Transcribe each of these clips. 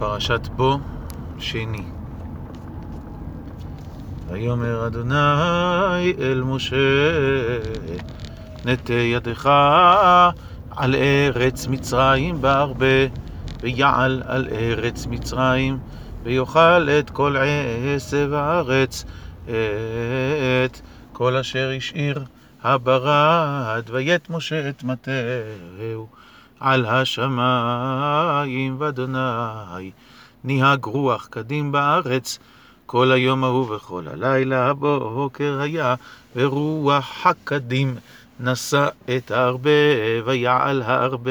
פרשת בו, שני. ויאמר אדוני אל משה, נטה ידך על ארץ מצרים בהרבה, ויעל על ארץ מצרים, ויאכל את כל עשב הארץ, את כל אשר השאיר הברד, ויית משה את מטהו על השמיים, ואדוני נהג רוח קדים בארץ, כל היום ההוא וכל הלילה הבוקר היה, ורוח הקדים נשא את הרבה, ויעל הרבה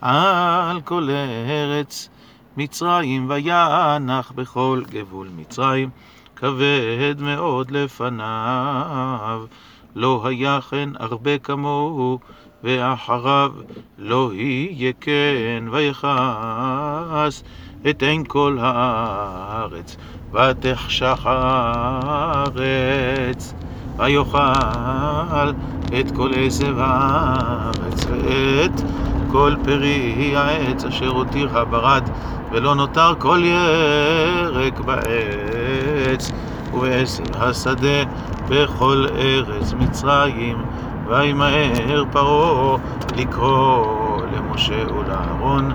על כל ארץ מצרים, וינח בכל גבול מצרים, כבד מאוד לפניו. לא היה כן הרבה כמוהו, ואחריו לא יהיה כן, ויכס את עין כל הארץ, ותחשך הארץ, ויאכל את כל עשב הארץ, ואת כל פרי העץ אשר הותיר הברד, ולא נותר כל ירק בעץ, ובעשב השדה בכל ארץ מצרים, וימהר פרעה לקרוא למשה ולאהרון,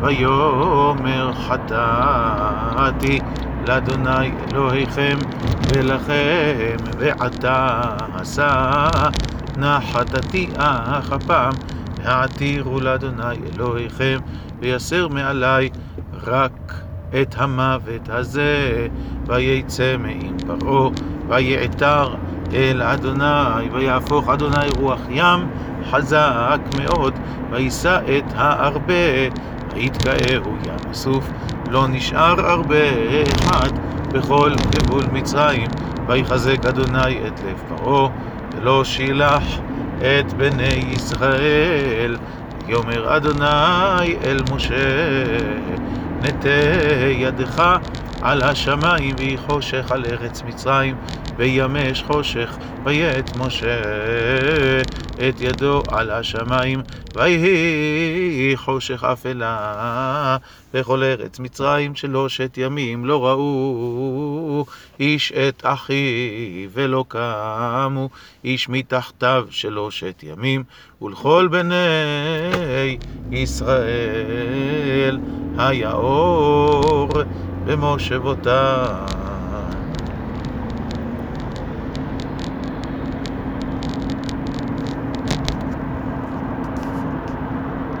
ויאמר חטאתי לאדוני אלוהיכם ולכם, ועתה עשה. נא חטאתי אך הפעם, העתירו לאדוני אלוהיכם, ויסר מעלי רק את המוות הזה, ויצא מעם פרעה, ויעתר אל אדוני, ויהפוך אדוני רוח ים חזק מאוד, וישא את הארבה, ויתקעהו ים הסוף, לא נשאר ארבה אחד בכל גבול מצרים, ויחזק אדוני את לב פרעה, ולא שילח את בני ישראל. יאמר אדוני אל משה, נטה ידך על השמיים, ויהי חושך על ארץ מצרים, וימש חושך, ויית משה את ידו על השמיים, ויהי חושך אפלה בכל ארץ מצרים, שלושת ימים לא ראו איש את אחיו, ולא קמו איש מתחתיו שלושת ימים, ולכל בני ישראל היה אור במושבותם.